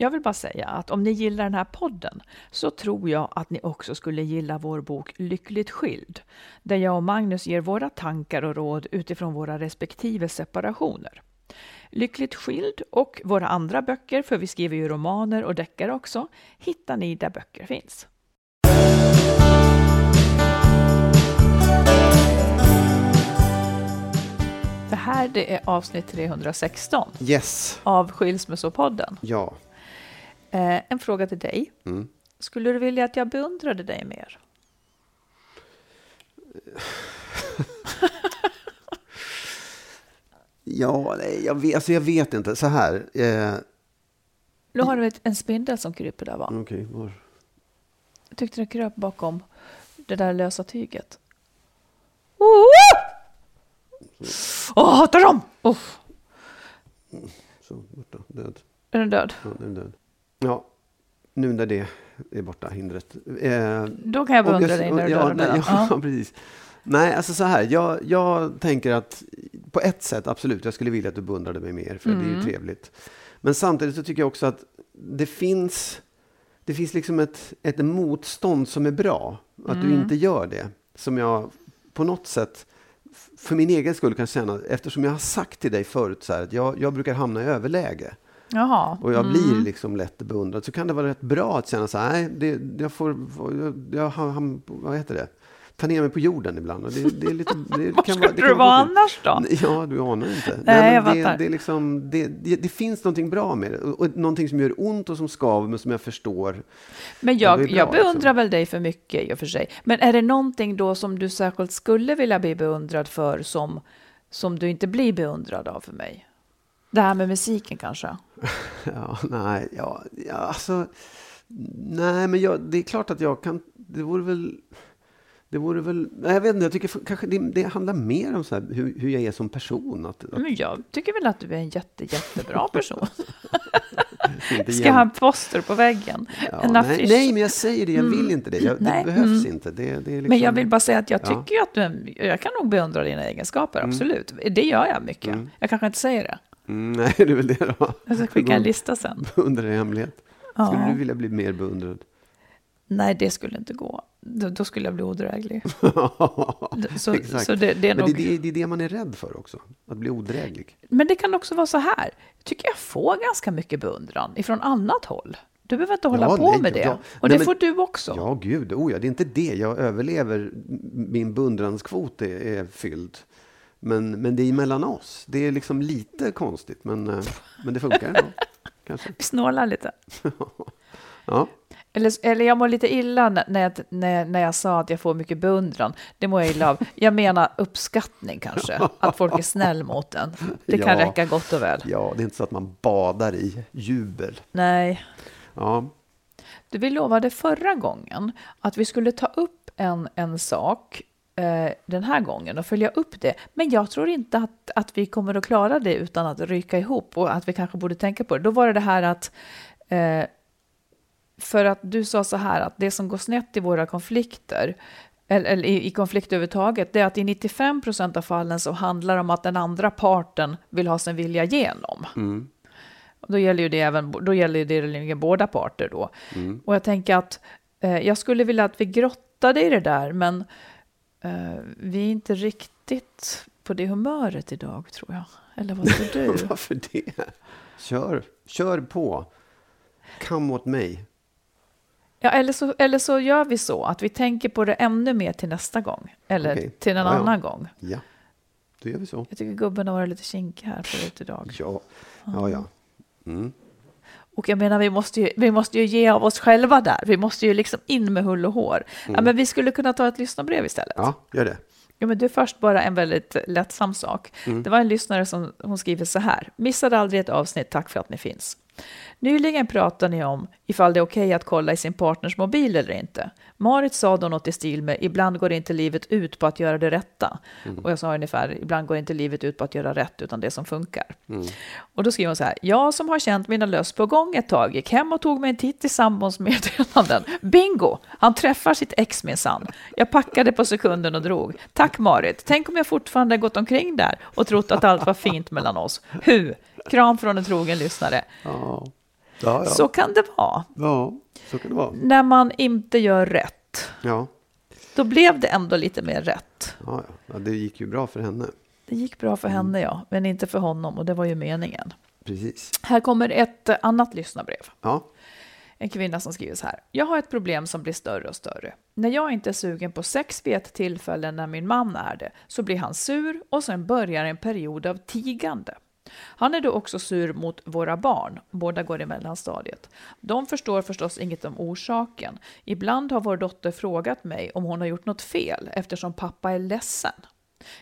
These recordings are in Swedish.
Jag vill bara säga att om ni gillar den här podden så tror jag att ni också skulle gilla vår bok Lyckligt skild, där jag och Magnus ger våra tankar och råd utifrån våra respektive separationer. Lyckligt skild och våra andra böcker, för vi skriver ju romaner och deckare också, hittar ni där böcker finns. Det här det är avsnitt 316 Yes. av Skilsmässopodden. Ja. Eh, en fråga till dig. Mm. Skulle du vilja att jag beundrade dig mer? Ja, nej, jag vet, alltså jag vet inte. Så här. Eh, Nu har du ett- en spindel som kryper där va? Okej, var? Jag tyckte den kröp bakom det där lösa tyget. Åh, hatar dem! Oh, Så, borta. Död. är den död? Ja, den är död. Ja, nu när det är borta, hindret. Eh, Då kan jag beundra dig när du ja, nej, där. ja, Ja. precis. Nej, alltså så här. Jag, jag tänker att på ett sätt, absolut, jag skulle vilja att du beundrade mig mer, för det är Mm. ju trevligt. Men samtidigt så tycker jag också att det finns, det finns liksom ett, ett motstånd som är bra. Att Mm. du inte gör det. Som jag på något sätt, för min egen skull kan känna, eftersom jag har sagt till dig förut så här, att jag, jag brukar hamna i överläge. Jaha. Och jag Mm. blir liksom lätt beundrad. Så kan det vara rätt bra att känna så här, nej, det, jag får, jag, jag, han, vad heter det? Ta ner mig på jorden ibland. Och det, det är lite, det Var kan skulle vara, det du vara annars då? Ja, du anar inte. Nej, men det, det, är liksom, det, det, finns någonting bra med det. Och, och någonting som gör ont och som skaver, men som jag förstår. Men jag, bra, jag beundrar liksom. väl dig för mycket i och för sig. Men är det någonting då som du särskilt skulle vilja bli beundrad för som, som du inte blir beundrad av för mig? Det här med musiken kanske? Ja, nej, ja, ja alltså. Nej, men jag, det är klart att jag kan. Det vore väl. Det vore väl, nej, jag vet inte, jag tycker kanske det, det handlar mer om så här, hur, hur jag är som person. Att, att Men jag tycker väl att du är en jätte, jättebra person. Ska jag ha en poster på väggen? Ja, en nej, nej, men jag säger det. Jag vill inte det. Jag, det behövs mm. inte. Det, det är liksom, Men jag vill bara säga att jag Ja. tycker ju att du, jag kan nog beundra dina egenskaper, absolut. Det gör jag mycket. Mm. Jag kanske inte säger det. Mm, nej, det är väl det då. Jag ska skicka en lista sen. Beundrar i hemlighet. Skulle Ja. du vilja bli mer beundrad? Nej, det skulle inte gå. Då, då skulle jag bli odräglig. Så, Exakt. så det, det är Men nog... det, det, det är det man är rädd för också. Att bli odräglig. Men det kan också vara så här. Jag tycker jag får ganska mycket beundran ifrån annat håll. Du behöver inte hålla Ja, på nej, med det. ja. Och Nej, det men- får du också. Ja, gud. Oh, ja, det är inte det. Jag överlever. Min beundranskvot är, är fylld. Men, men det är mellan oss. Det är liksom lite konstigt, men, eh, men det funkar ändå. Kanske. Vi snålar lite. Ja. Eller, eller jag mår lite illa när, när, jag, när, när jag sa att jag får mycket beundran. Det mår jag illa av. Jag menar uppskattning kanske. Att folk är snäll mot en. Det kan Ja. räcka gott och väl. ja, det är inte så att man badar i jubel. Nej. Ja, Du, vi lovade förra gången att vi skulle ta upp en, en sak eh, den här gången och följa upp det. Men jag tror inte att, att vi kommer att klara det utan att ryka ihop och att vi kanske borde tänka på det. Då var det det här att eh, för att du sa så här att det som går snett i våra konflikter eller, i, konflikt överhuvudtaget, det är att i 95 procent av fallen så handlar det om att den andra parten vill ha sin vilja igenom. Och Då gäller ju det även då gäller det båda parter då. Och jag tänker att eh, jag skulle vilja att vi grottade i det där, men vi är inte riktigt på det humöret idag, tror jag. Eller vad tror du? Varför det? Kör, kör på. Come åt mig. Ja, eller, så, eller så gör vi så att vi tänker på det ännu mer till nästa gång. Eller Okej. till en Ja, ja. annan gång. Ja, då gör vi så. Jag tycker gubben har varit lite kinkig här förut idag. Ja, ja. ja. Mm. Och jag menar, vi måste, ju, vi måste ju ge av oss själva där. Vi måste ju liksom in med hull och hår. Ja, men vi skulle kunna ta ett lyssnarbrev istället. ja gör det. Ja, men du först bara en väldigt lättsam sak. Det var en lyssnare som hon skriver så här. Missade aldrig ett avsnitt, tack för att ni finns. Nyligen pratade ni om ifall det är okej att kolla i sin partners mobil eller inte. Marit sa då något i stil med ibland går inte livet ut på att göra det rätta. Och jag sa ungefär ibland går inte livet ut på att göra rätt utan det som funkar. Och då skriver hon så här. Jag som har känt mina löss på gång ett tag gick hem och tog mig en titt i sambons meddelanden. Bingo! Han träffar sitt ex minsann. Jag packade på sekunden och drog. Tack Marit. Tänk om jag fortfarande gått omkring där och trott att allt var fint mellan oss. Hu! Kram från en trogen lyssnare. Ja, ja, ja. Så kan det vara. ja så kan det vara. När man inte gör rätt. Ja, Då blev det ändå lite mer rätt. ja, ja. det gick ju bra för henne. Det gick bra för henne, ja, men inte för honom och det var ju meningen. Precis. Här kommer ett eh, annat lyssnarbrev. Ja, En kvinna som skriver så här. Jag har ett problem som blir större och större. När jag inte är sugen på sex vid ett tillfälle när min man är det så blir han sur och sen börjar en period av tigande. Han är då också sur mot våra barn, båda går i mellanstadiet. De förstår förstås inget om orsaken. Ibland har vår dotter frågat mig om hon har gjort något fel eftersom pappa är ledsen.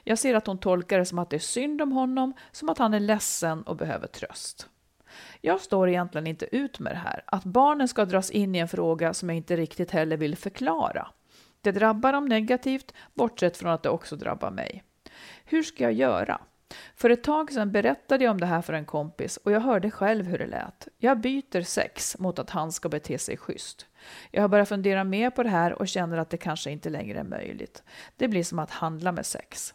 Jag ser att hon tolkar det som att det är synd om honom, som att han är ledsen och behöver tröst. Jag står egentligen inte ut med det här, att barnen ska dras in i en fråga som jag inte riktigt heller vill förklara. Det drabbar dem negativt, bortsett från att det också drabbar mig. Hur ska jag göra? För ett tag sedan berättade jag om det här för en kompis och jag hörde själv hur det lät. Jag byter sex mot att han ska bete sig schysst. Jag har börjat fundera mer på det här och känner att det kanske inte längre är möjligt. Det blir som att handla med sex.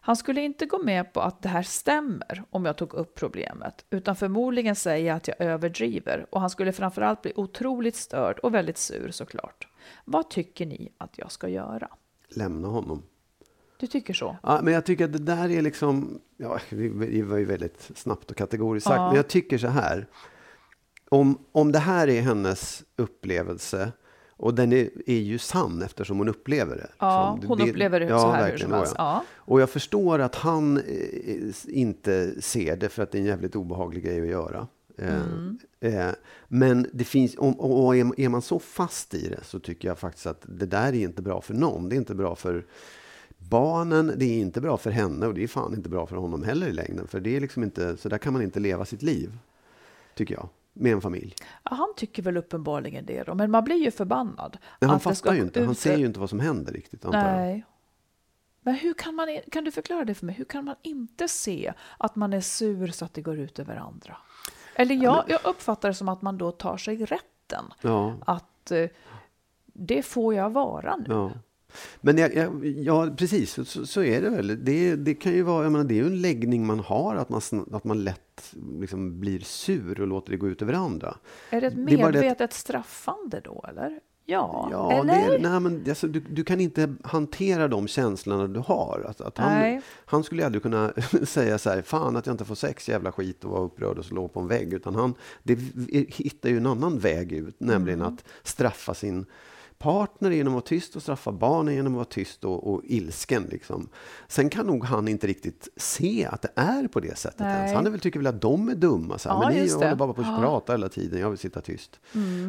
Han skulle inte gå med på att det här stämmer om jag tog upp problemet, utan förmodligen säga att jag överdriver och han skulle framförallt bli otroligt störd och väldigt sur såklart. Vad tycker ni att jag ska göra? lämna honom. Du tycker så? Ja, men jag tycker att det där är liksom, ja, det var ju väldigt snabbt och kategoriskt sagt, Ja. men jag tycker så här. Om, om det här är hennes upplevelse, och den är, är ju sann eftersom hon upplever det. Ja, liksom. hon upplever det så här hur som ja, helst. ja. Ja. Och jag förstår att han eh, inte ser det för att det är en jävligt obehaglig grej att göra. Eh, Mm. Eh, men det finns, och, och och är, är man så fast i det så tycker jag faktiskt att det där är inte bra för någon. Det är inte bra för barnen, det är inte bra för henne och det är fan inte bra för honom heller i längden. För det är liksom inte, så där kan man inte leva sitt liv, tycker jag, med en familj. Ja, Han tycker väl uppenbarligen det då, men man blir ju förbannad. Men han fattar ju inte, han ser ju inte vad som händer riktigt, antar jag. Nej. Men hur kan man, kan du förklara det för mig? Hur kan man inte se att man är sur så att det går ut över andra? Eller jag, jag uppfattar det som att man då tar sig rätten Ja, att eh, det får jag vara nu. ja. Men jag, jag, ja, precis, så, så, är det väl. Det, det kan ju vara, jag menar, det är ju en läggning man har, att man, att man lätt liksom blir sur och låter det gå ut över andra. Är det ett bara det att- medvetet straffande då, eller? Ja, Ja, eller? Det, nej, men alltså, du, du kan inte hantera de känslorna du har. Att, att han, han skulle aldrig kunna säga så här, fan att jag inte får sex, jävla skit och vara upprörd och slå på en vägg. Utan han det hittar ju en annan väg ut, nämligen Mm. att straffa sin partner genom att vara tyst och straffa barnen genom att vara tyst och, och ilsken. Liksom. Sen kan nog han inte riktigt se att det är på det sättet Nej. ens. Han är väl, tycker väl att de är dumma. Så här, Ja, men ni det. håller bara på att Ja. Mm. prata hela tiden, jag vill sitta tyst.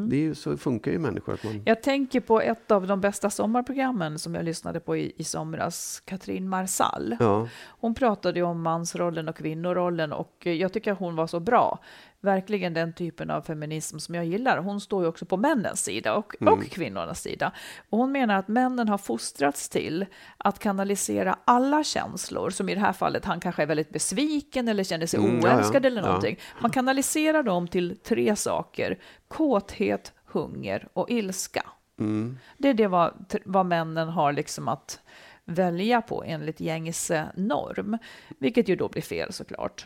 Det är ju, så funkar ju människor. Att man, Jag tänker på ett av de bästa sommarprogrammen som jag lyssnade på i, i somras, Katrin Marsall. ja. Hon pratade om mansrollen och kvinnorollen och jag tycker att hon var så bra. Verkligen den typen av feminism som jag gillar. Hon står ju också på männens sida och, och kvinnornas sida. Och hon menar att männen har fostrats till att kanalisera alla känslor, som i det här fallet han kanske är väldigt besviken eller känner sig Mm, ja, ja. eller Ja. någonting. Man kanaliserar dem till tre saker. Kåthet, hunger och ilska. Mm. Det är det vad, vad männen har liksom att välja på enligt gängse norm, vilket ju då blir fel såklart.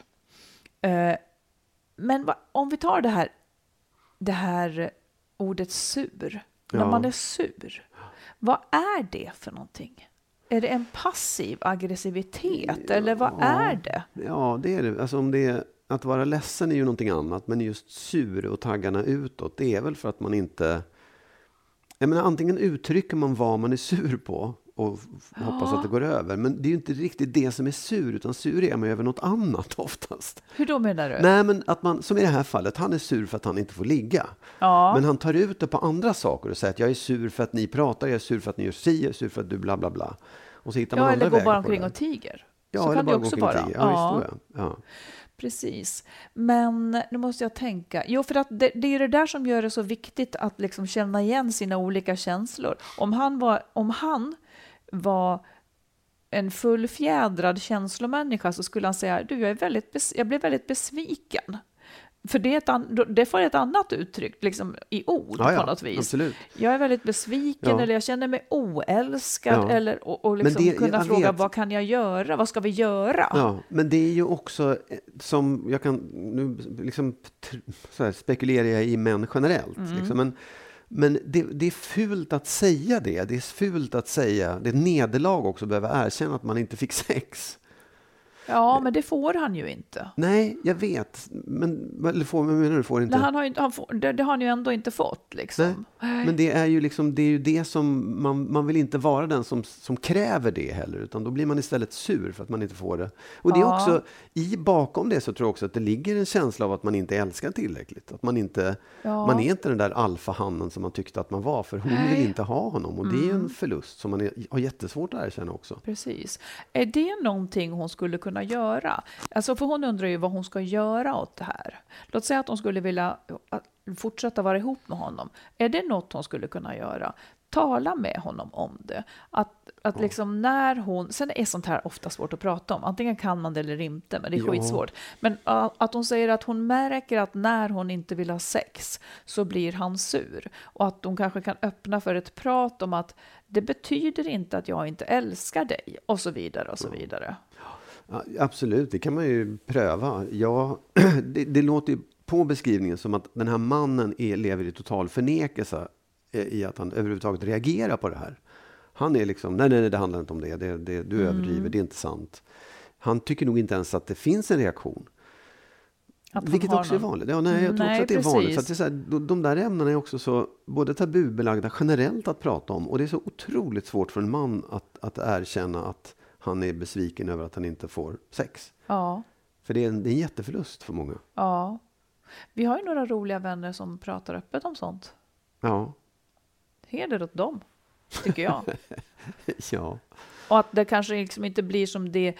Eh, men va, om vi tar det här, det här ordet sur, när Ja. man är sur, vad är det för någonting? är det en passiv aggressivitet eller vad Ja. är det? Ja, det är det. Alltså om det är, att vara ledsen är ju någonting annat, men just sur och taggarna utåt, det är väl för att man inte... Jag menar, antingen uttrycker man vad man är sur på och hoppas att det går över, men det är ju inte riktigt det som är sur, utan sur är man ju över något annat oftast. Hur då menar du? Nej, men att man, som i det här fallet, han är sur för att han inte får ligga. Ja. Men han tar ut det på andra saker och säger att jag är sur för att ni pratar, jag är sur för att ni gör si, jag är sur för att du bla bla bla. Och så hittar man ja, andra eller gå vägar bara omkring och tiger. Ja, Så kan det också vara. tiga. Ja, ja. ja. Precis. Men nu måste jag tänka. Jo, för att det, det är det där som gör det så viktigt att liksom känna igen sina olika känslor. Om han var, om han var en fullfjädrad känslomänniska så skulle han säga du, jag, är väldigt jag blev väldigt besviken. För det, är ett det får ett annat uttryck liksom, i ord Ja, ja, på något vis. absolut. Jag är väldigt besviken Ja. eller jag känner mig oälskad. Eller, och, och liksom det- kunna fråga vet. vad kan jag göra? Vad ska vi göra? Ja, men det är ju också eh, som jag kan nu liksom så här, spekulerar jag i män generellt. Mm. Liksom, men men det, det är fult att säga det. Det är fult att säga, det är ett nederlag också att behöva erkänna att man inte fick sex. Ja, men det får han ju inte. Nej, jag vet. Men eller får, menar du? Får inte? Nej, han har ju, han får, det, det har han ju ändå inte fått. Liksom. Men det är ju liksom, det är ju det som, man, man vill inte vara den som, som kräver det heller, utan då blir man istället sur för att man inte får det. Och det är Ja. också, i bakom det så tror jag också att det ligger en känsla av att man inte älskar tillräckligt. Att man inte, Ja. man är inte den där alfahannen som man tyckte att man var, för hon Nej. vill inte ha honom. Och det är ju Mm. en förlust som man är, har jättesvårt att erkänna också. Precis. Är det någonting hon skulle kunna göra? Alltså, för hon undrar ju vad hon ska göra åt det här. Låt säga att hon skulle vilja äh, fortsätta vara ihop med honom. Är det något hon skulle kunna göra? Tala med honom om det. Att, att liksom när hon... Sen är sånt här ofta svårt att prata om. Antingen kan man det eller inte, men det är Ja. skitsvårt. Men äh, att hon säger att hon märker att när hon inte vill ha sex så blir han sur. Och att hon kanske kan öppna för ett prat om att det betyder inte att jag inte älskar dig och så vidare och så vidare. Absolut, det kan man ju pröva. Ja, det, det låter ju på beskrivningen som att den här mannen är, lever i total förnekelse eh, i att han överhuvudtaget reagerar på det här. Han är liksom, nej, nej, nej det handlar inte om det, det, det du Mm. överdriver, det är inte sant. Han tycker nog inte ens att det finns en reaktion. Att Vilket också är någon- vanligt. Ja, nej, jag tror Nej, också att det är vanligt. Så att det är så här, de, de där ämnena är också så både tabubelagda generellt att prata om och det är så otroligt svårt för en man att, att erkänna att han är besviken över att han inte får sex. Ja, För det är en, det är en jätteförlust för många. ja. Vi har ju några roliga vänner som pratar öppet om sånt. Ja, Heder åt dem, tycker jag. ja, och att det kanske liksom inte blir som det,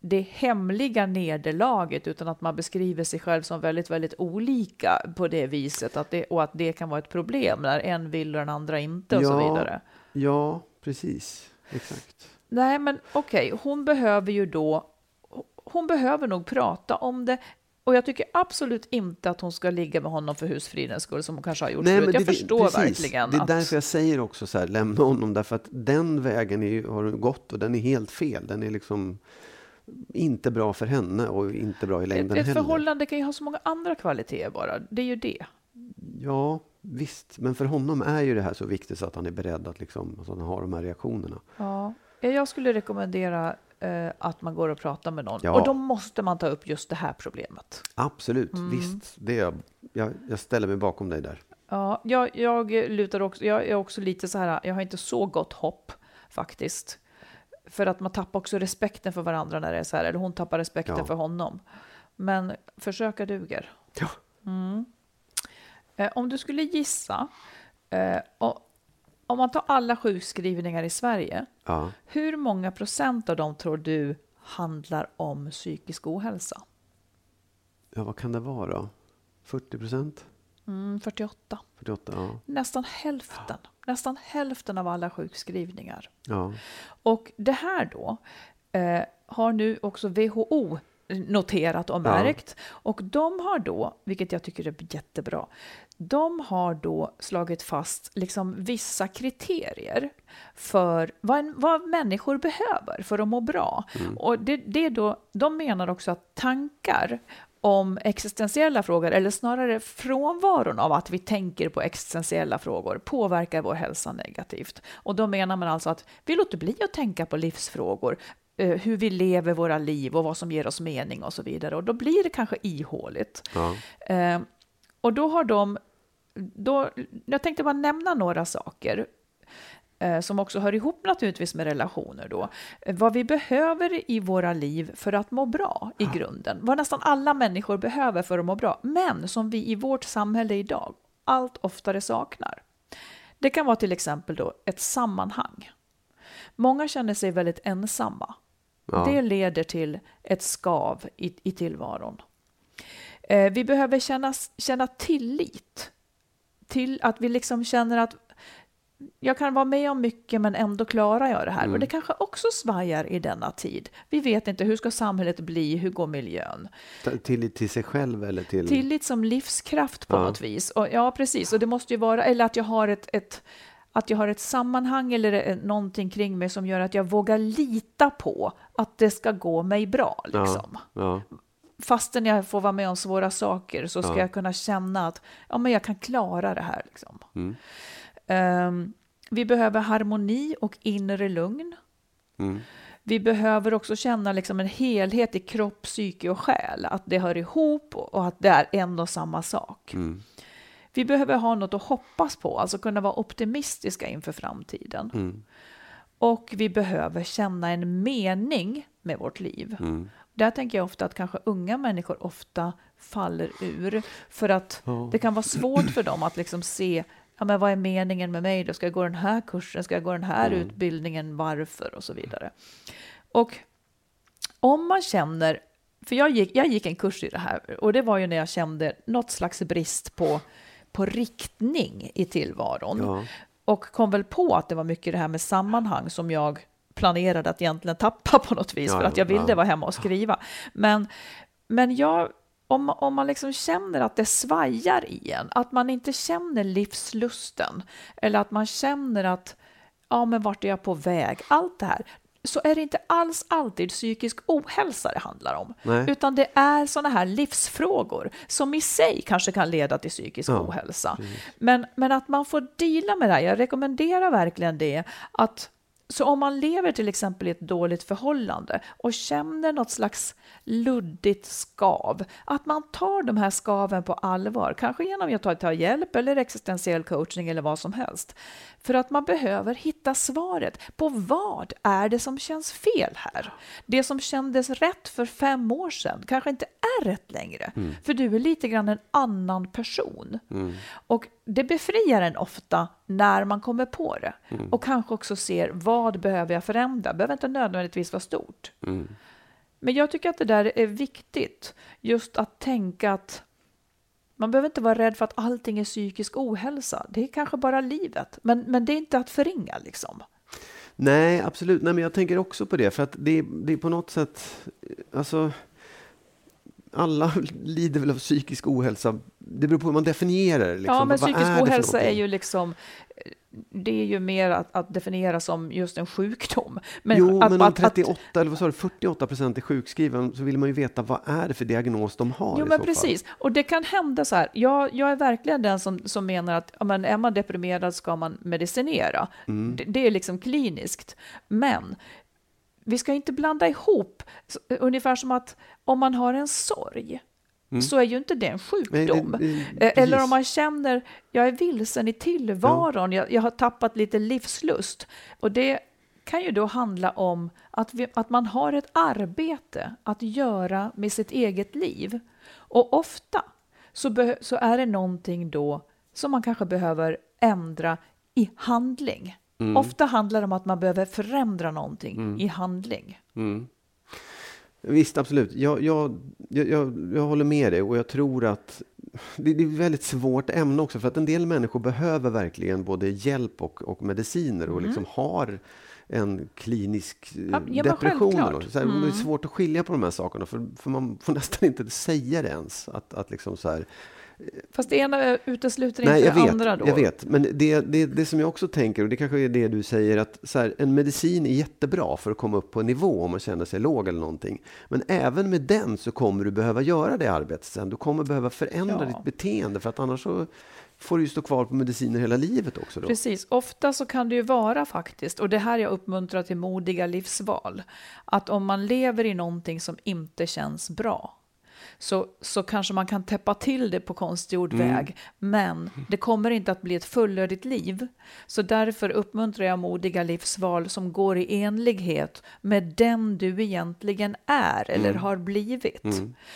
det hemliga nederlaget utan att man beskriver sig själv som väldigt, väldigt olika på det viset. Att det, och att det kan vara ett problem när en vill och den andra inte och så Ja. vidare. ja, precis. Exakt. Nej, men okej, hon behöver ju då, hon behöver nog prata om det. Och jag tycker absolut inte att hon ska ligga med honom för husfridens skull som hon kanske har gjort förut. Jag det- förstår precis. verkligen Det är att... därför jag säger också så här, lämna honom. Därför att den vägen är, har hon gått och den är helt fel. Den är liksom inte bra för henne och inte bra i längden ett heller. förhållande kan ju ha så många andra kvaliteter bara. Det är ju det. Ja, visst. Men för honom är ju det här så viktigt så att han är beredd att, liksom, att han har de här reaktionerna. Ja. Jag skulle rekommendera eh, att man går och pratar med någon. Ja. Och då måste man ta upp just det här problemet. Absolut, Mm. visst. Det är jag, jag, ställer mig bakom dig där. Ja, jag, jag lutar också, jag är också lite så här, jag har inte så gott hopp faktiskt. För att man tappar också respekten för varandra när det är så här, eller hon tappar respekten Ja. för honom. Men försöka duger. Ja. Eh, om du skulle gissa, eh, och, om man tar alla sjukskrivningar i Sverige, Ja. hur många procent av dem tror du handlar om psykisk ohälsa? ja, vad kan det vara då? 40 procent? Mm, 48. 48? Ja. Nästan hälften. Nästan hälften av alla sjukskrivningar. ja. Och det här då eh, har nu också WHO noterat och märkt. Och de har då, vilket jag tycker är jättebra, de har då slagit fast liksom vissa kriterier för vad, en, vad människor behöver för att må bra. Och det, det är då, de menar också att tankar om existentiella frågor, eller snarare frånvaron av att vi tänker på existentiella frågor, påverkar vår hälsa negativt. Och då menar man alltså att vi låter bli att tänka på livsfrågor, hur vi lever våra liv och vad som ger oss mening och så vidare. Och då blir det kanske ihåligt. Ja. Eh, och då har de, då, jag tänkte bara nämna några saker eh, som också hör ihop naturligtvis med relationer då. Eh, vad vi behöver i våra liv för att må bra i grunden. Vad nästan alla människor behöver för att må bra, men som vi i vårt samhälle idag allt oftare saknar. Det kan vara till exempel då ett sammanhang. Många känner sig väldigt ensamma. Ja. Det leder till ett skav i, i tillvaron. Eh, vi behöver känna, känna tillit till att vi liksom känner att jag kan vara med om mycket men ändå klarar jag det här. Mm. Och det kanske också svajar i denna tid. Vi vet inte, hur ska samhället bli? Hur går miljön? Tillit till sig själv eller till... Tillit som livskraft på Ja. något vis. Och, ja, precis. Och det måste ju vara, eller att jag har ett, ett att jag har ett sammanhang eller eh, någonting kring mig som gör att jag vågar lita på att det ska gå mig bra. Liksom. Ja. Fastän jag får vara med om svåra saker så ska Ja. jag kunna känna att ja, men jag kan klara det här. Liksom. Mm. Ehm, vi behöver harmoni och inre lugn. Mm. Vi behöver också känna liksom en helhet i kropp, psyke och själ. Att det hör ihop och att det är en och samma sak. Mm. Vi behöver ha något att hoppas på, alltså kunna vara optimistiska inför framtiden. Mm. Och vi behöver känna en mening med vårt liv. Mm. Där tänker jag ofta att kanske unga människor ofta faller ur. För att Ja. det kan vara svårt för dem att liksom se ja, men vad är meningen med mig? Då ska jag gå den här kursen? Ska jag gå den här Mm. utbildningen? Varför? Och så vidare. Och om man känner, för jag gick, jag gick en kurs i det här och det var ju när jag kände något slags brist på, på riktning i tillvaron. Ja. Och kom väl på att det var mycket det här med sammanhang som jag planerade att egentligen tappa på något vis Ja, för att jag ville ja. vara hemma och skriva. Men, men jag, om, om man liksom känner att det svajar i en, att man inte känner livslusten eller att man känner att ja, men vart är jag på väg? Allt det här. Så är det inte alls alltid psykisk ohälsa det handlar om. Nej. Utan det är sådana här livsfrågor som i sig kanske kan leda till psykisk Ja, ohälsa. Men, men att man får deala med det här. Jag rekommenderar verkligen det. Att, så om man lever till exempel i ett dåligt förhållande och känner något slags luddigt skav, att man tar de här skaven på allvar, kanske genom att ta, hjälp eller existentiell coachning eller vad som helst. För att man behöver hitta svaret på vad är det som känns fel här? Det som kändes rätt för fem år sedan kanske inte är rätt längre, för du är lite grann en annan person. Och det befriar en ofta när man kommer på det och kanske också ser vad behöver jag förändra? behöver inte nödvändigtvis vara stort. Men jag tycker att det där är viktigt, just att tänka att man behöver inte vara rädd för att allting är psykisk ohälsa. Det är kanske bara livet, men, men det är inte att förringa liksom. Nej, absolut. Nej, men jag tänker också på det. För att det, det är på något sätt... Alltså, alla lider väl av psykisk ohälsa. Det beror på hur man definierar. Liksom. ja, men Vad- psykisk är ohälsa är ju liksom det är ju mer att, att definiera som just en sjukdom. Men jo, att, men om att, att, 38 eller vad sa du, 48 procent är sjukskrivna så vill man ju veta vad är det för diagnos de har Jo, men precis. Och det kan hända så här. Jag, jag är verkligen den som, som menar att ja, men är man deprimerad ska man medicinera. Mm. Det, det är liksom kliniskt. Men vi ska inte blanda ihop, så- ungefär som att om man har en sorg, så är ju inte det en Nej, det- sjukdom. det- Eh, Eller om man känner, jag är vilsen i tillvaron, jag, jag har tappat lite livslust. Och det kan ju då handla om att, vi, att man har ett arbete att göra med sitt eget liv. Och ofta så, så är det någonting då som man kanske behöver ändra i handling. Ofta handlar det om att man behöver förändra någonting i handling. Mm. Visst, absolut. Jag, jag, jag, jag, håller med dig och jag tror att det, det är ett väldigt svårt ämne också för att en del människor behöver verkligen både hjälp och, och mediciner och liksom har en klinisk eh, Ja, depression. Så här, Det är svårt att skilja på de här sakerna för, för man får nästan inte säga det ens. Att, att liksom så här, Fast det ena utesluter Nej, inte det vet, andra då. jag vet. Men det, det, det som jag också tänker, och det kanske är det du säger, att så här, en medicin är jättebra för att komma upp på en nivå om man känner sig låg eller någonting. Men även med den så kommer du behöva göra det arbetet sen. Du kommer behöva förändra Ja. ditt beteende, för att annars så får du ju stå kvar på mediciner hela livet också. Då. Precis. Ofta så kan det ju vara faktiskt, och det här jag uppmuntrar till modiga livsval, att om man lever i någonting som inte känns bra, så, så kanske man kan täppa till det på konstgjord Mm. väg, men det kommer inte att bli ett fullödigt liv. Så därför uppmuntrar jag modiga livsval som går i enlighet med den du egentligen är eller Mm. har blivit.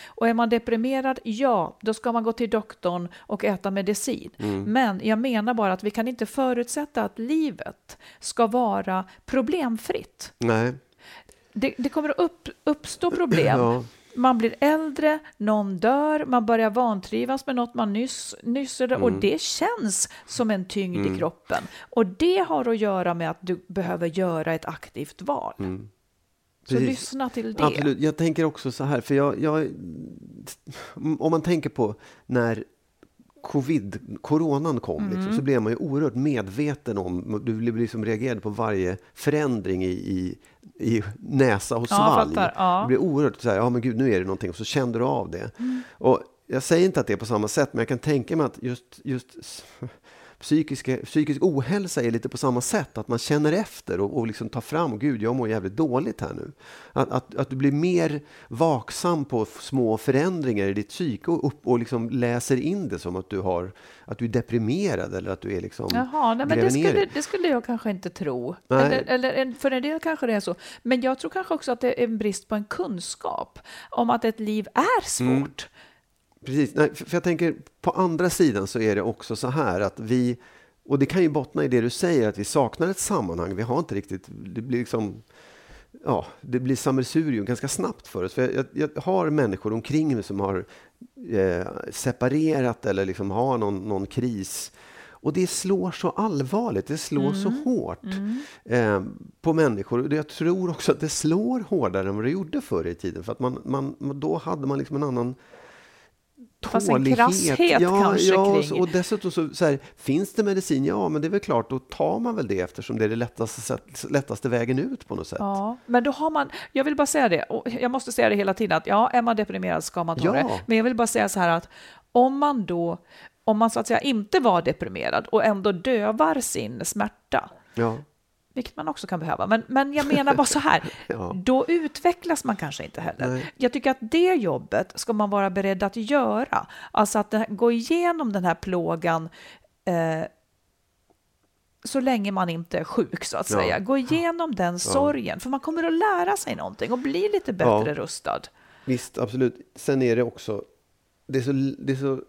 Och är man deprimerad, ja, då ska man gå till doktorn och äta medicin. Mm. Men jag menar bara att vi kan inte förutsätta att livet ska vara problemfritt. Nej. Det, det kommer att upp, uppstå problem. Ja. Man blir äldre, någon dör, man börjar vantrivas med något man nyss, nyss Mm. och det känns som en tyngd i kroppen. Och det har att göra med att du behöver göra ett aktivt val. Så Mm. Precis. lyssna till det. Absolut. Jag tänker också så här, för jag, jag, om man tänker på när covid, coronan kom, Mm. liksom, så blev man ju oerhört medveten om, du blev liksom reagerade på varje förändring i, i, i näsa och Ja, svalg. fattar. Ja. Du blev oerhört så här, ja men gud nu är det någonting, och så kände du av det. Mm. Och jag säger inte att det är på samma sätt, men jag kan tänka mig att just, just psykiska, psykisk ohälsa är lite på samma sätt, att man känner efter och, och liksom tar fram, gud jag mår jävligt dåligt här nu. Att, att, att du blir mer vaksam på små förändringar i ditt psyke och, upp, och liksom läser in det som att du, har, att du är deprimerad eller att du är liksom Jaha, nej, men det skulle, det skulle jag kanske inte tro. Nej. Eller, eller för en del kanske det är så. Men jag tror kanske också att det är en brist på en kunskap om att ett liv är svårt. Precis, Nej, för, jag tänker på andra sidan så är det också så här att vi, och det kan ju bottna i det du säger, att vi saknar ett sammanhang. Vi har inte riktigt, det blir liksom, ja, det blir sammelsurium ganska snabbt för oss. För jag, jag, jag har människor omkring mig som har eh, separerat eller liksom har någon, någon kris. Och det slår så allvarligt, det slår så hårt eh, på människor. Jag tror också att det slår hårdare än vad det gjorde förr i tiden. För att man, man, då hade man liksom en annan Fast en krasshet ja, kanske ja, kring- Och dessutom så, så här, finns det medicin? Ja, men det är väl klart, då tar man väl det eftersom det är det lättaste, sätt, lättaste vägen ut på något sätt. Ja, men då har man, jag vill bara säga det, och jag måste säga det hela tiden, att ja, är man deprimerad ska man ta Ja. det. Men jag vill bara säga så här att om man då, om man så att säga inte var deprimerad och ändå dövar sin smärta, Ja. Vilket man också kan behöva. Men, men jag menar bara så här, Ja. då utvecklas man kanske inte heller. Nej. Jag tycker att det jobbet ska man vara beredd att göra. Alltså att gå igenom den här plågan eh, så länge man inte är sjuk, så att Ja. säga. Gå igenom den sorgen, för man kommer att lära sig någonting och bli lite bättre Ja. rustad. Visst, absolut. Sen är det också, det är så, det är så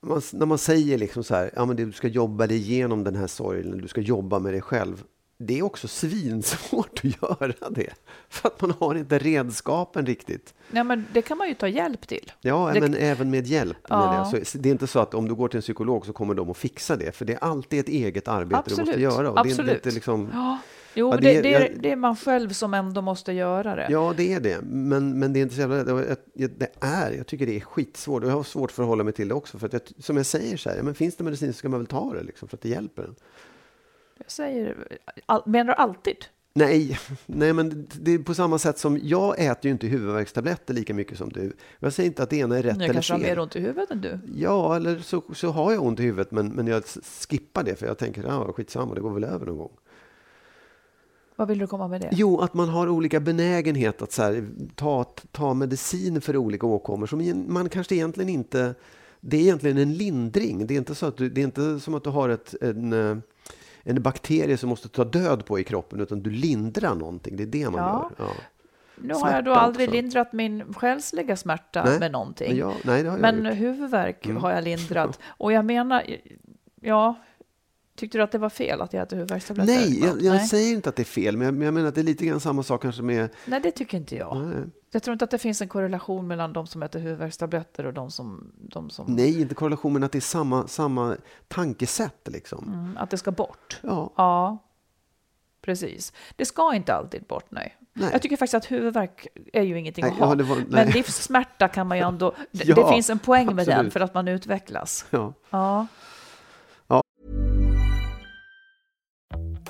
man, när man säger liksom så här, ja men du ska jobba dig igenom den här sorgen, du ska jobba med dig själv. Det är också svinsvårt att göra det. För att man har inte redskapen riktigt. Nej, men det kan man ju ta hjälp till. Ja, Det- men även med hjälp. Ja. Så det är inte så att om du går till en psykolog så kommer de att fixa det. För det är alltid ett eget arbete du måste Absolut, göra. Och Det är absolut. inte liksom, Ja. Jo, Ja, det, det- är, jag- det är man själv som ändå måste göra det. Ja, det är det. Men, men det är inte så jävla... Det är, jag tycker det är skitsvårt. Och jag har svårt för att hålla mig till det också. För att jag, som jag säger så här, men finns det medicin så ska man väl ta det liksom, för att det hjälper en. Jag säger, all, menar du alltid? Nej, nej, men det- är på samma sätt som jag äter ju inte huvudvärkstabletter lika mycket som du. Jag säger inte att det ena är rätt Jag eller kanske har mer fel. ont i huvudet än du. Ja, eller så, så har jag ont i huvudet men, men jag skippar det för jag tänker, ja skitsamma, det går väl över någon gång. Vad vill du komma med det? Jo, att man har olika benägenhet att så här, ta, ta medicin för olika åkommor som man kanske egentligen inte... Det är egentligen en lindring. Det är inte, så att du, det är inte som att du har ett, en, eh, en bakterie som måste ta död på i kroppen, utan du lindrar någonting. Det är det man Ja. gör. Ja. Nu har jag då aldrig också. lindrat min själsliga smärta Nej, med någonting. Men jag, nej, Men gjort. Mm. huvudvärk har jag lindrat. Och jag menar, ja, tyckte du att det var fel att jag äter huvudvärkstabletter? Nej, jag, jag Nej. säger inte att det är fel, men jag, men jag menar att det är lite grann samma sak kanske med... Nej, det tycker inte jag. Nej, Jag tror inte att det finns en korrelation mellan de som äter huvudvärkstabletter och de som... De som nej, inte korrelation, men att det är samma, samma tankesätt. Liksom. mm, att det ska bort. Ja, Ja, precis. Det ska inte alltid bort, nej. Nej. Jag tycker faktiskt att huvudvärk är ju ingenting Nej, att ha. ja, var-. Men livssmärta kan man ju ändå... Det, Ja, det finns en poäng med den för att man utvecklas. Ja. Ja.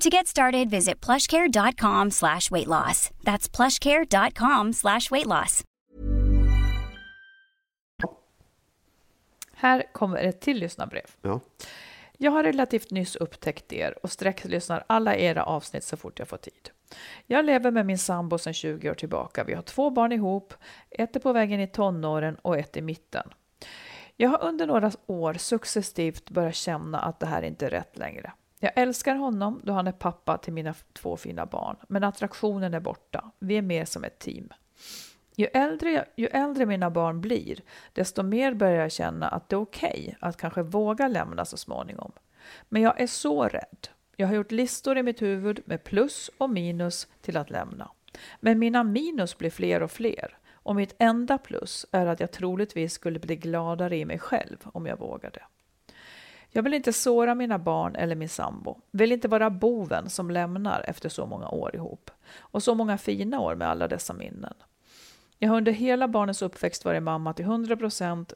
To get started, visit plushcare.com slash weight loss. That's plushcare.com slash weight loss. Här kommer ett till lyssnarbrev. Ja. Jag har relativt nyss upptäckt er och sträcklyssnar alla era avsnitt så fort jag får tid. Jag lever med min sambo sedan 20 år tillbaka. Vi har två barn ihop, ett är på vägen i tonåren och ett i mitten. Jag har under några år successivt börjat känna att det här inte är rätt längre. Jag älskar honom då han är pappa till mina två fina barn, men attraktionen är borta. Vi är mer som ett team. Ju äldre, jag- ju äldre mina barn blir, desto mer börjar jag känna att det är okej att kanske våga lämna så småningom. Men jag är så rädd. Jag har gjort listor i mitt huvud med plus och minus till att lämna. Men mina minus blir fler och fler. Och mitt enda plus är att jag troligtvis skulle bli gladare i mig själv om jag vågade. Jag vill inte såra mina barn eller min sambo. Vill inte vara boven som lämnar efter så många år ihop. Och så många fina år med alla dessa minnen. Jag har under hela barnens uppväxt varit mamma till 100 procent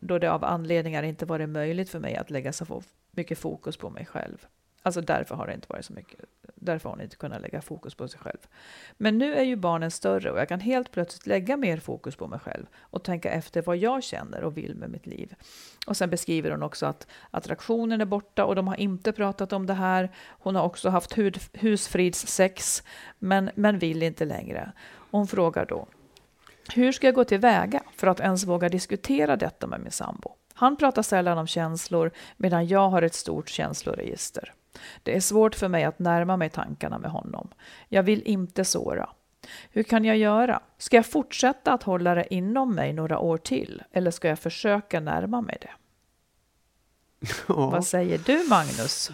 då det av anledningar inte varit möjligt för mig att lägga så mycket fokus på mig själv. Alltså därför har det inte varit så mycket. Därför har hon inte kunnat lägga fokus på sig själv. Men nu är ju barnen större och jag kan helt plötsligt lägga mer fokus på mig själv och tänka efter vad jag känner och vill med mitt liv. Och sen beskriver hon också att attraktionen är borta och de har inte pratat om det här. Hon har också haft hud, husfridssex men, men vill inte längre. Hon frågar då hur ska jag gå tillväga för att ens våga diskutera detta med min sambo? Han pratar sällan om känslor medan jag har ett stort känsloregister. Det är svårt för mig att närma mig tankarna med honom. Jag vill inte såra. Hur kan jag göra? Ska jag fortsätta att hålla det inom mig några år till eller ska jag försöka närma mig det? Ja. Vad säger du Magnus?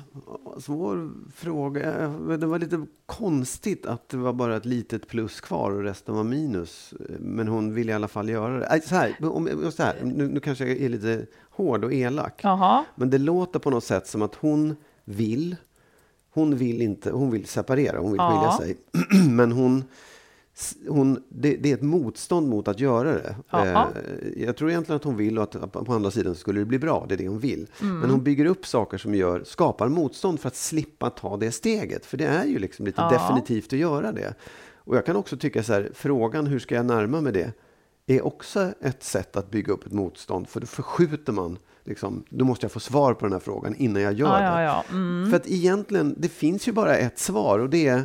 Svår fråga. Men Det var lite konstigt att det var bara ett litet plus kvar och resten var minus. Men hon ville i alla fall göra det. Nej, Så här, om, så här, nu, nu kanske jag är lite hård och elak. Jaha, Men det låter på något sätt som att hon vill. Hon vill inte, hon vill separera, hon vill Ja. skilja sig. Men hon, hon, det, det är ett motstånd mot att göra det. Ja. Eh, Jag tror egentligen att hon vill och att på andra sidan skulle det bli bra. Det är det hon vill. Mm. Men hon bygger upp saker som gör, skapar motstånd för att slippa ta det steget. För det är ju liksom lite Ja. definitivt att göra det. Och jag kan också tycka så här, frågan hur ska jag närma mig det? är också ett sätt att bygga upp ett motstånd. För då förskjuter man, liksom, då måste jag få svar på den här frågan innan jag gör ja, det. ja, ja. Mm. För att egentligen, det finns ju bara ett svar och det är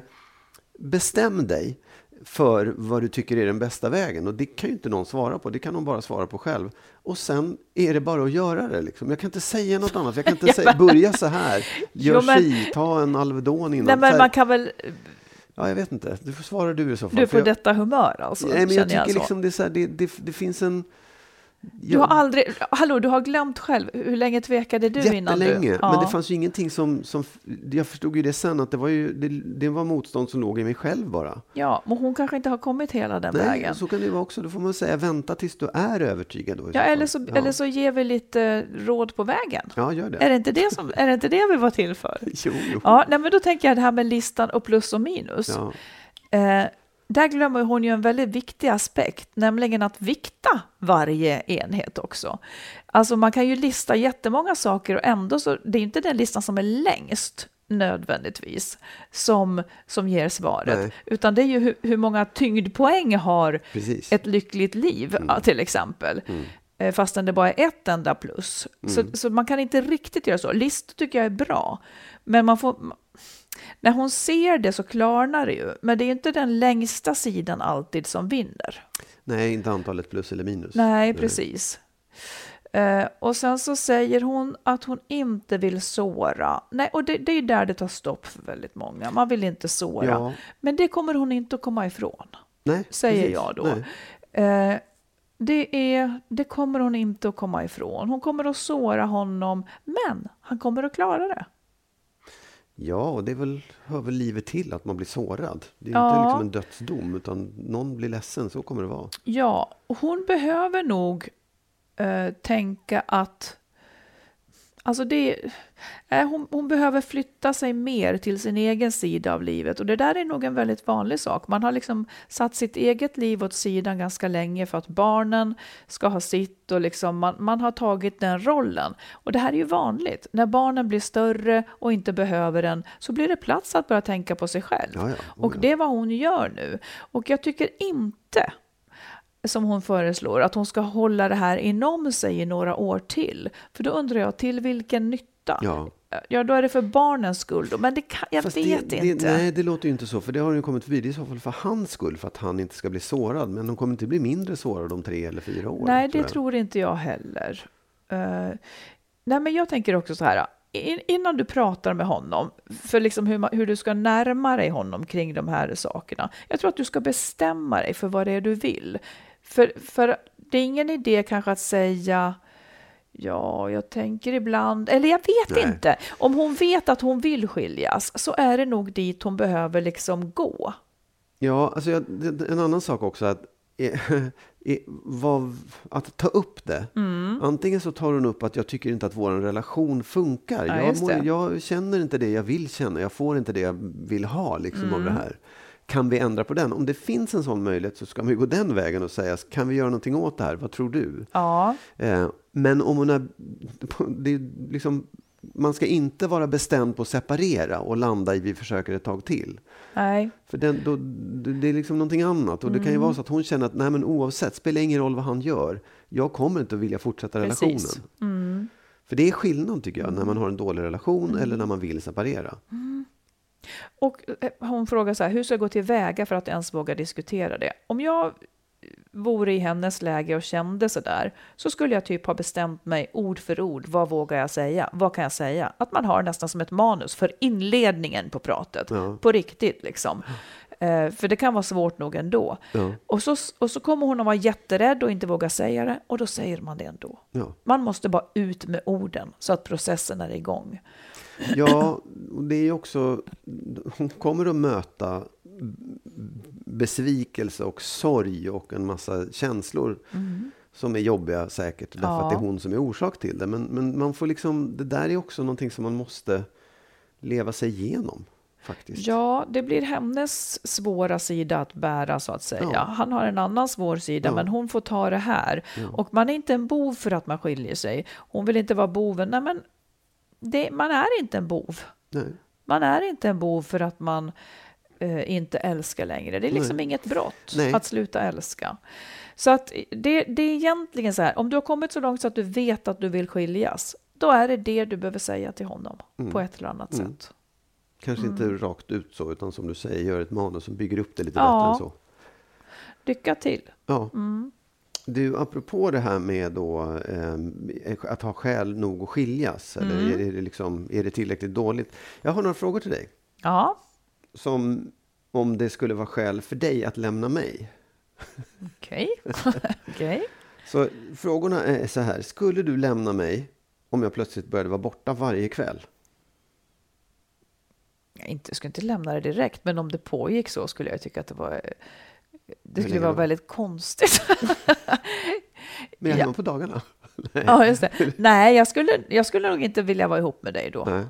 bestäm dig för vad du tycker är den bästa vägen. Och det kan ju inte någon svara på, det kan hon bara svara på själv. Och sen är det bara att göra det. Liksom. Jag kan inte säga något annat, jag kan inte säga, börja så här, gör Jo, men- si, ta en Alvedon innan. Nej, men här- man kan väl... Ja, jag vet inte, du får svara du i så fall. Du är på jag- detta humör alltså? Nej, men jag tycker så. liksom det, är så här, det, det, det finns en... Du har aldrig, hallå, du har glömt själv. Hur länge tvekade du innan du? Jättelänge, Ja. men det fanns ju ingenting som, som... Jag förstod ju det sen, att det var ju det, det var motstånd som låg i mig själv bara. Ja, men hon kanske inte har kommit hela den Nej, vägen. så kan det vara också. Då får man säga vänta tills du är övertygad. Då, Ja, eller så, ja. eller så ger vi lite råd på vägen. Ja, gör det. Är det inte det, som, är det, inte det vi var till för? Jo, jo. Ja, nej, men då tänker jag det här med listan och plus och minus. Ja. Eh, där glömmer hon ju en väldigt viktig aspekt, nämligen att vikta varje enhet också. Alltså man kan ju lista jättemånga saker och ändå så, det är inte den listan som är längst nödvändigtvis som, som ger svaret, Nej. utan det är ju hur, hur många tyngdpoäng har Precis. ett lyckligt liv ja, till exempel. Eh, Fastän det bara är ett enda plus. Så, så man kan inte riktigt göra så. Listor tycker jag är bra. Men man får, när hon ser det så klarnar det ju. Men det är inte den längsta sidan alltid som vinner. Nej, inte antalet plus eller minus. Nej, precis. Eh, och sen så säger hon att hon inte vill såra. Nej, och det, det är där det tar stopp för väldigt många. Man vill inte såra. Ja. Men det kommer hon inte att komma ifrån Nej, säger precis. jag då. Nej. Eh, det, är, det kommer hon inte att komma ifrån. Hon kommer att såra honom, men han kommer att klara det. Ja, och det är väl, hör väl livet till att man blir sårad. Det är Ja. inte liksom en dödsdom, utan någon blir ledsen, så kommer det vara. Ja, och hon behöver nog eh, tänka att Alltså det, hon, hon behöver flytta sig mer till sin egen sida av livet och det där är nog en väldigt vanlig sak. Man har liksom satt sitt eget liv åt sidan ganska länge för att barnen ska ha sitt och liksom man, man har tagit den rollen. Och det här är ju vanligt. När barnen blir större och inte behöver den så blir det plats att börja tänka på sig själv. Ja, ja. Oh, och ja. det är vad hon gör nu. Och jag tycker inte som hon föreslår, att hon ska hålla det här inom sig i några år till. För då undrar jag, till vilken nytta? Ja. Ja, då är det för barnens skull. då, Men det kan, jag Fast vet det, inte. Det, nej, det låter ju inte så, för det har ju kommit förbi. Det är i så fall för hans skull, för att han inte ska bli sårad. Men hon kommer inte bli mindre sårad om tre eller fyra år. Nej, det tror inte jag heller. Eh, nej, men jag tänker också så här. in- Innan du pratar med honom, för liksom hur, hur du ska närma dig honom kring de här sakerna. Jag tror att du ska bestämma dig för vad det är du vill. För, för det är ingen idé kanske att säga Ja, jag tänker ibland, eller jag vet Nej. inte. Om hon vet att hon vill skiljas så är det nog dit hon behöver liksom gå. Ja, alltså jag, en annan sak också. Att, att ta upp det. Mm. Antingen så tar hon upp att jag tycker inte att vår relation funkar. Ja, jag, mår, jag känner inte det jag vill känna. Jag får inte det jag vill ha liksom, av Mm. det här. Kan vi ändra på den? Om det finns en sån möjlighet så ska man ju gå den vägen och säga, kan vi göra någonting åt det här? Vad tror du? Ja, Eh, men om hon är, det är liksom, man ska inte vara bestämd på att separera och landa i vi försöker ett tag till. nej, För den, då, det det är liksom någonting annat. Och det Mm. kan ju vara så att hon känner att nej men oavsett, spelar ingen roll vad han gör. Jag kommer inte att vilja fortsätta Precis. Mm. relationen. För det är skillnad tycker jag, när man har en dålig relation eller när man vill separera. Och eh, hon frågar så här, hur ska jag gå tillväga för att ens våga diskutera det? Om jag vore i hennes läge och kände så där, så skulle jag typ ha bestämt mig ord för ord. Vad vågar jag säga? Vad kan jag säga? Att man har nästan som ett manus för inledningen på pratet. Ja. På riktigt liksom. Eh, för det kan vara svårt nog ändå. Ja. Och, så, och så kommer hon att vara jätterädd och inte våga säga det. Och då säger man det ändå. Ja. Man måste bara ut med orden så att processen är igång. Ja, och det är ju också, hon kommer att möta besvikelse och sorg och en massa känslor som är jobbiga säkert, därför Ja. att det är hon som är orsak till det. Men, men man får liksom, det där är också någonting som man måste leva sig igenom faktiskt. Ja, det blir hennes svåra sida att bära så att säga. Ja. Han har en annan svår sida, Ja. men hon får ta det här. Och man är inte en bov för att man skiljer sig. Hon vill inte vara boven. Nej, men det, man är inte en bov. Nej. Man är inte en bov för att man eh, inte älskar längre. Det är liksom Nej. inget brott Nej. att sluta älska. Så att det, det är egentligen så här, om du har kommit så långt så att du vet att du vill skiljas, då är det det du behöver säga till honom på ett eller annat Mm. sätt. Kanske Mm. inte rakt ut så, utan som du säger, gör ett manus som bygger upp det lite Ja. bättre än så. Lycka till! Ja. Mm. Du, apropå det här med då, eh, att ha skäl nog att skiljas, eller Mm. är, det liksom, är det tillräckligt dåligt? Jag har några frågor till dig. Ja, Som om det skulle vara skäl för dig att lämna mig. okej. Okej. Så frågorna är så här. Skulle du lämna mig om jag plötsligt började vara borta varje kväll? Jag inte, skulle inte lämna det direkt, men om det pågick så skulle jag tycka att det var det skulle vara väldigt konstigt. Men är Ja. på dagarna. Nej. ja, just det. Nej, jag skulle, jag skulle nog inte vilja vara ihop med dig då. Nej.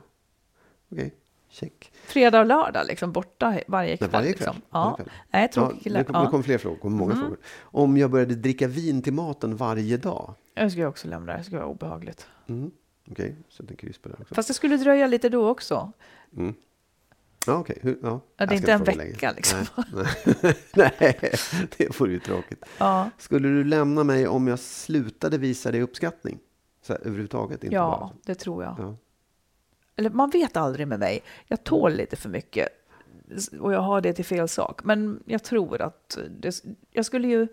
Okej, check. Fredag och lördag, liksom borta varje kväll. Nej, varje kväll. Liksom. Varje Ja. kväll. Nej, Ja, tråkig kille. det, kom, det Ja. kom fler frågor. kom många frågor. Om jag började dricka vin till maten varje dag? Jag skulle också lämna det, det skulle vara obehagligt. Mm. Okej, sätt en kryss på det också. Fast det skulle dröja lite då också. Ja, okej. Hur- Ja. Ja, det är inte en vecka, liksom. Nej, nej. nej, det vore ju tråkigt. Ja, Skulle du lämna mig om jag slutade visa dig uppskattning? Så här, överhuvudtaget? Inte ja bara. det tror jag. Ja. Eller man vet aldrig med mig. Jag tål lite för mycket. Och jag har det till fel sak. Men jag tror att det, jag skulle ju...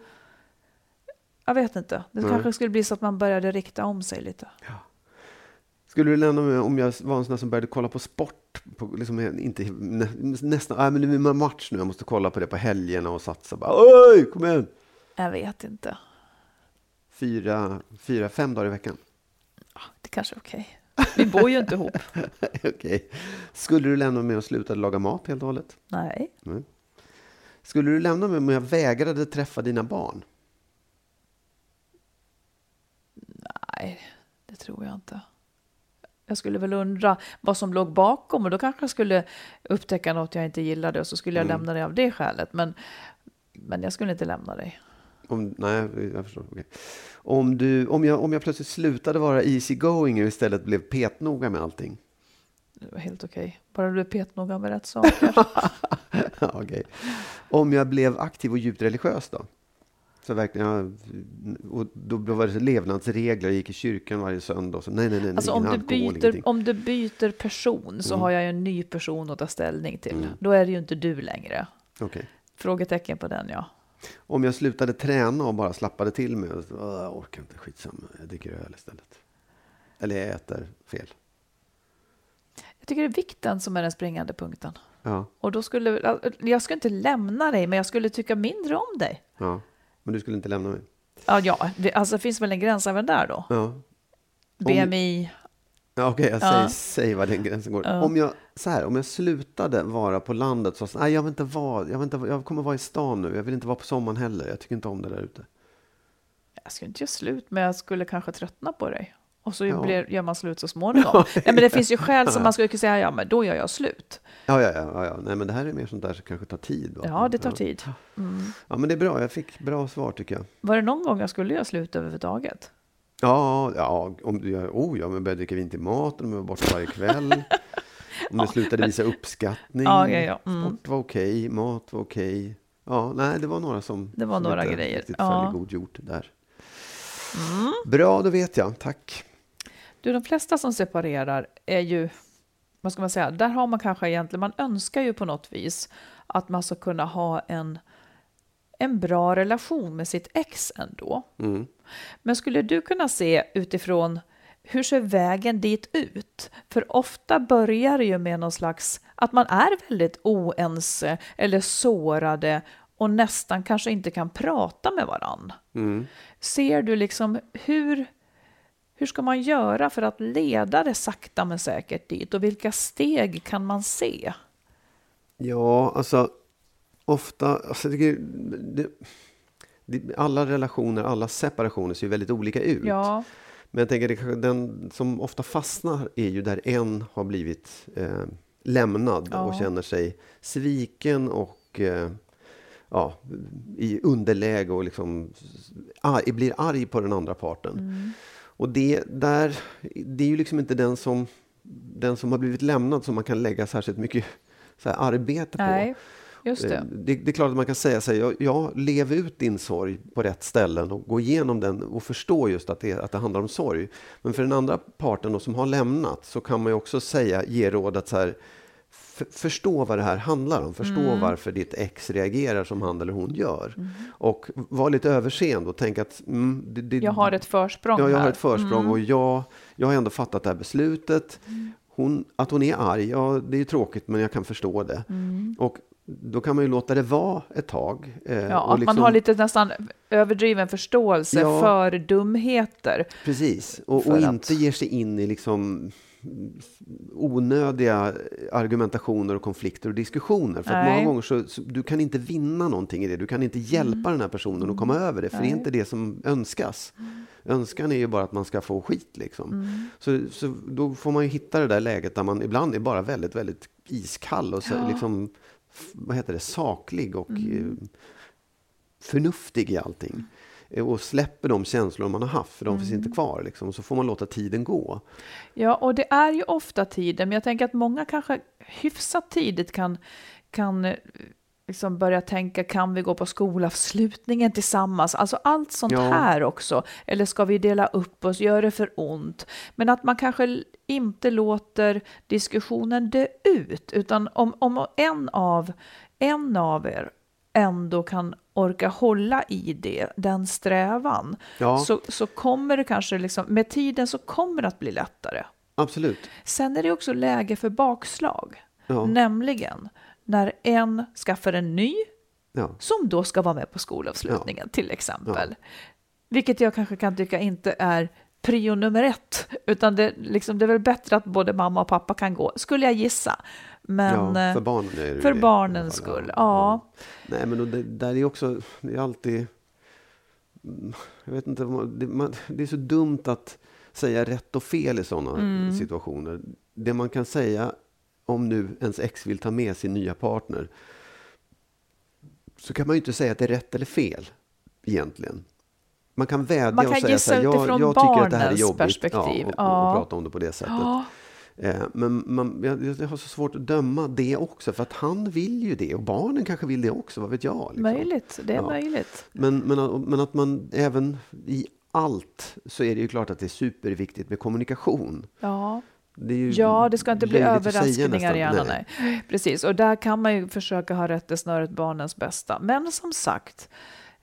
Jag vet inte. Det Nej. kanske skulle bli så att man började rikta om sig lite. Skulle du lämna mig om jag var en sån som började kolla på sport? På, liksom, inte, nä, nästan, nej, men det är match nu, jag måste kolla på det på helgerna och satsa. Bara, Oj, kom igen! Jag vet inte. Fyra, fyra, fem dagar i veckan. Det kanske är okej. Vi bor ju inte ihop. Okej. Skulle du lämna mig och sluta laga mat helt och hållet? Nej. Skulle du lämna mig om jag vägrade träffa dina barn? Nej, det tror jag inte. Jag skulle väl undra vad som låg bakom och då kanske jag skulle upptäcka något jag inte gillade och så skulle jag lämna dig av det skälet. Men, men jag skulle inte lämna dig. Om, nej, jag förstår. Okej. Om, du, om, jag, om jag plötsligt slutade vara easy going och istället blev petnoga med allting? Det var helt okej. Bara du blev petnoga med rätt saker. Okej. Om jag blev aktiv och djupt religiös då? Så ja, och då var det levnadsregler, jag gick i kyrkan varje söndag. Så, nej, nej, nej, Alltså om du, alkohol, byter, ingenting. om du byter person så har jag en ny person att ta ställning till. Då är det ju inte du längre. Okej. Frågetecken på den, ja. Om jag slutade träna och bara slappade till mig. Och så, "Åh, jag orkar inte, skitsamma, jag dricker öl istället. Eller jag äter fel. Jag tycker det är vikten som är den springande punkten. Ja, Och då skulle, jag skulle inte lämna dig, men jag skulle tycka mindre om dig. ja. Men du skulle inte lämna mig? Ja, ja det, alltså, det finns väl en gräns även där då? Ja. BMI, Ja, Okej, jag Ja. säger, säg var den gränsen går. Ja. Om, jag, så här, om jag slutade vara på landet så nej, jag vill inte vara, jag, vill inte, jag kommer vara i stan nu. Jag vill inte vara på sommaren heller. Jag tycker inte om det där ute. jag skulle inte göra slut, men jag skulle kanske tröttna på dig. Och så Ja. blir, gör man slut så småningom. Nej, men det finns ju skäl som man skulle kunna säga, ja men då gör jag slut. Ja, ja, ja, ja, ja. Nej, men det här är mer sånt där som kanske tar tid. Va? Ja, det tar ja. tid. Ja, men det är bra. Jag fick bra svar tycker jag. Var det någon gång jag skulle göra slut överhuvudtaget? Ja, ja om du gör, oh ja, men började dricka vin till maten, om jag var borta varje kväll. om du slutade visa uppskattning. Ja, ja, ja. Mm. Sport var okej, mat var okej. Ja, nej, det var några som Det var som några inte grejer, riktigt ja. Mm. god jord där. Bra, då vet jag. Tack. Du, de flesta som separerar är ju, vad ska man säga, där har man kanske egentligen, man önskar ju på något vis att man ska kunna ha en, en bra relation med sitt ex ändå. Mm. Men skulle du kunna se utifrån hur ser vägen dit ut? För ofta börjar det ju med någon slags att man är väldigt oense eller sårade och nästan kanske inte kan prata med varann. Mm. Ser du liksom hur, hur ska man göra för att leda det sakta men säkert dit och vilka steg kan man se? Ja, alltså ofta, alltså, tycker, det, det, alla relationer, alla separationer ser ju väldigt olika ut. Ja, Men jag tänker, det, den som ofta fastnar är ju där en har blivit eh, lämnad Ja. och känner sig sviken och eh, ja, i underläge och liksom arg, blir arg på den andra parten. Mm. Och det, där, det är ju liksom inte den som, den som har blivit lämnad som man kan lägga särskilt mycket så här, arbete på. nej, just Eh, det. Det, det är klart att man kan säga sig, ja, ja, lev ut din sorg på rätt ställen och gå igenom den och förstå just att det, att det handlar om sorg. Men för den andra parten då, som har lämnat så kan man ju också säga, ge råd att så här, förstå vad det här handlar om. Förstå Mm. varför ditt ex reagerar som han eller hon gör. Och var lite överseende och tänk att mm, det, det, Jag har ett försprång Ja, jag har. Mm. ett försprång och jag, jag har ändå fattat det här beslutet. Hon, att hon är arg, ja det är tråkigt men jag kan förstå det. Mm. Och då kan man ju låta det vara ett tag. eh, Ja, att liksom- man har lite nästan överdriven förståelse Ja. för dumheter. Precis, och, För och att- inte ger sig in i liksom onödiga argumentationer och konflikter och diskussioner. För att Nej. många gånger så, så du kan inte vinna någonting i det. Du kan inte hjälpa den här personen att komma över det, för det är inte det som önskas. Önskan är ju bara att man ska få skit liksom. Så, så då får man ju hitta det där läget där man ibland är bara väldigt, väldigt iskall och så, liksom, f- vad heter det, saklig och eh, förnuftig i allting. Eh, Och släpper de känslor man har haft, för de finns inte kvar. Liksom. Så får man låta tiden gå. Ja, och det är ju ofta tiden, men jag tänker att många kanske hyfsat tidigt kan, kan eh, liksom börja tänka, kan vi gå på skolavslutningen tillsammans? Alltså allt sånt Ja. här också. Eller ska vi dela upp oss, gör det för ont? Men att man kanske inte låter diskussionen dö ut, utan om, om en, av, en av er ändå kan orka hålla i det, den strävan, Ja. så, så kommer det kanske, liksom, med tiden så kommer det att bli lättare. Absolut. Sen är det också läge för bakslag, Ja. nämligen när en skaffar en ny Ja. som då ska vara med på skolavslutningen till exempel. Vilket jag kanske kan tycka inte är prio nummer ett, utan det, liksom, det är väl bättre att både mamma och pappa kan gå, skulle jag gissa. Men ja, eh, för barnen är det för det, barnens skull, ja. Nej, men och det där är också, det är alltid... Jag vet inte, det, man, det är så dumt att säga rätt och fel i sådana Mm. situationer. Det man kan säga om nu ens ex vill ta med sin nya partner så kan man ju inte säga att det är rätt eller fel egentligen. Man kan vädja Man kan och säga så här, jag, jag tycker att det här är barnens jobbigt. perspektiv. Ja, och, Ja. och prata om det på det sättet. Ja, Eh, Men man, jag, jag har så svårt att döma det också, för att han vill ju det och barnen kanske vill det också, vad vet jag? Liksom. möjligt, det är Ja. möjligt. Men, men, men att man även i allt så är det ju klart att det är superviktigt med kommunikation. Ja. Det Ja, det ska inte bli överraskningar nästan. gärna. Nej. Nej. Precis, och där kan man ju försöka ha rättesnöret barnens bästa. Men som sagt,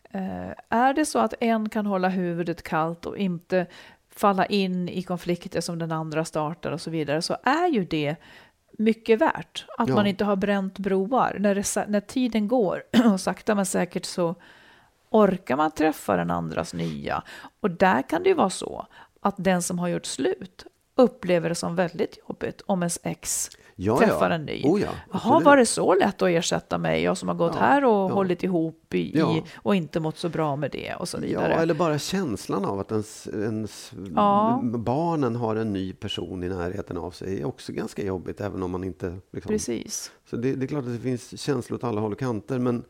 eh, är det så att en kan hålla huvudet kallt och inte falla in i konflikter som den andra startar och så vidare, så är ju det mycket värt. Att Ja. man inte har bränt broar. När, det, när tiden går och sakta men säkert så orkar man träffa den andras nya. Och där kan det ju vara så att den som har gjort slut upplever det som väldigt jobbigt om ens ex Ja, träffar ja. en ny. Oh, ja, Jaha, var det så lätt att ersätta mig? Jag som har gått Ja, här och ja. hållit ihop i, Ja. och inte mått så bra med det och så Ja, vidare. eller bara känslan av att ens, ens Ja. barnen har en ny person i närheten av sig är också ganska jobbigt, även om man inte... Liksom, Precis. Så det, det är klart att det finns känslor åt alla håll och kanter, men,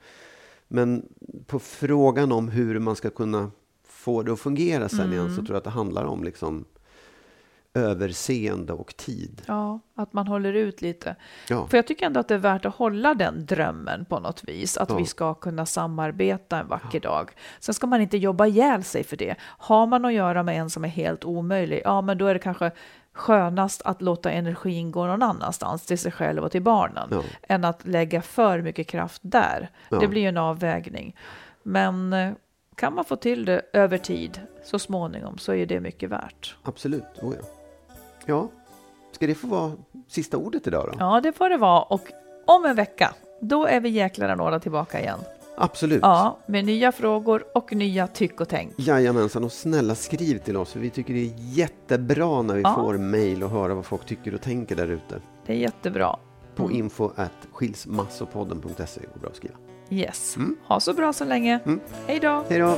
men på frågan om hur man ska kunna få det att fungera sen igen, Mm. så tror jag att det handlar om liksom överseende och tid. Ja, att man håller ut lite. Ja, För jag tycker ändå att det är värt att hålla den drömmen på något vis. Att Ja. vi ska kunna samarbeta en vacker dag. Sen ska man inte jobba ihjäl sig för det. Har man att göra med en som är helt omöjlig, ja men då är det kanske skönast att låta energin gå någon annanstans, till sig själv och till barnen, Ja. än att lägga för mycket kraft där. Ja. Det blir ju en avvägning. Men eh, kan man få till det över tid, så småningom, så är det mycket värt. absolut. Oh, ja. Ja, ska det få vara sista ordet idag då? Ja, det får det vara. Och om en vecka, då är vi jäklar några tillbaka igen. Absolut. Ja, med nya frågor och nya tyck och tänk. Jajamensan, och snälla skriv till oss, för vi tycker det är jättebra när vi Ja. får mejl och höra vad folk tycker och tänker där ute. Det är jättebra. På Mm. info at skilsmassopodden.se går bra att skriva. Yes. Mm. Ha så bra så länge. Mm. Hej då! Hej då!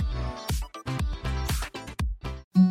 thank you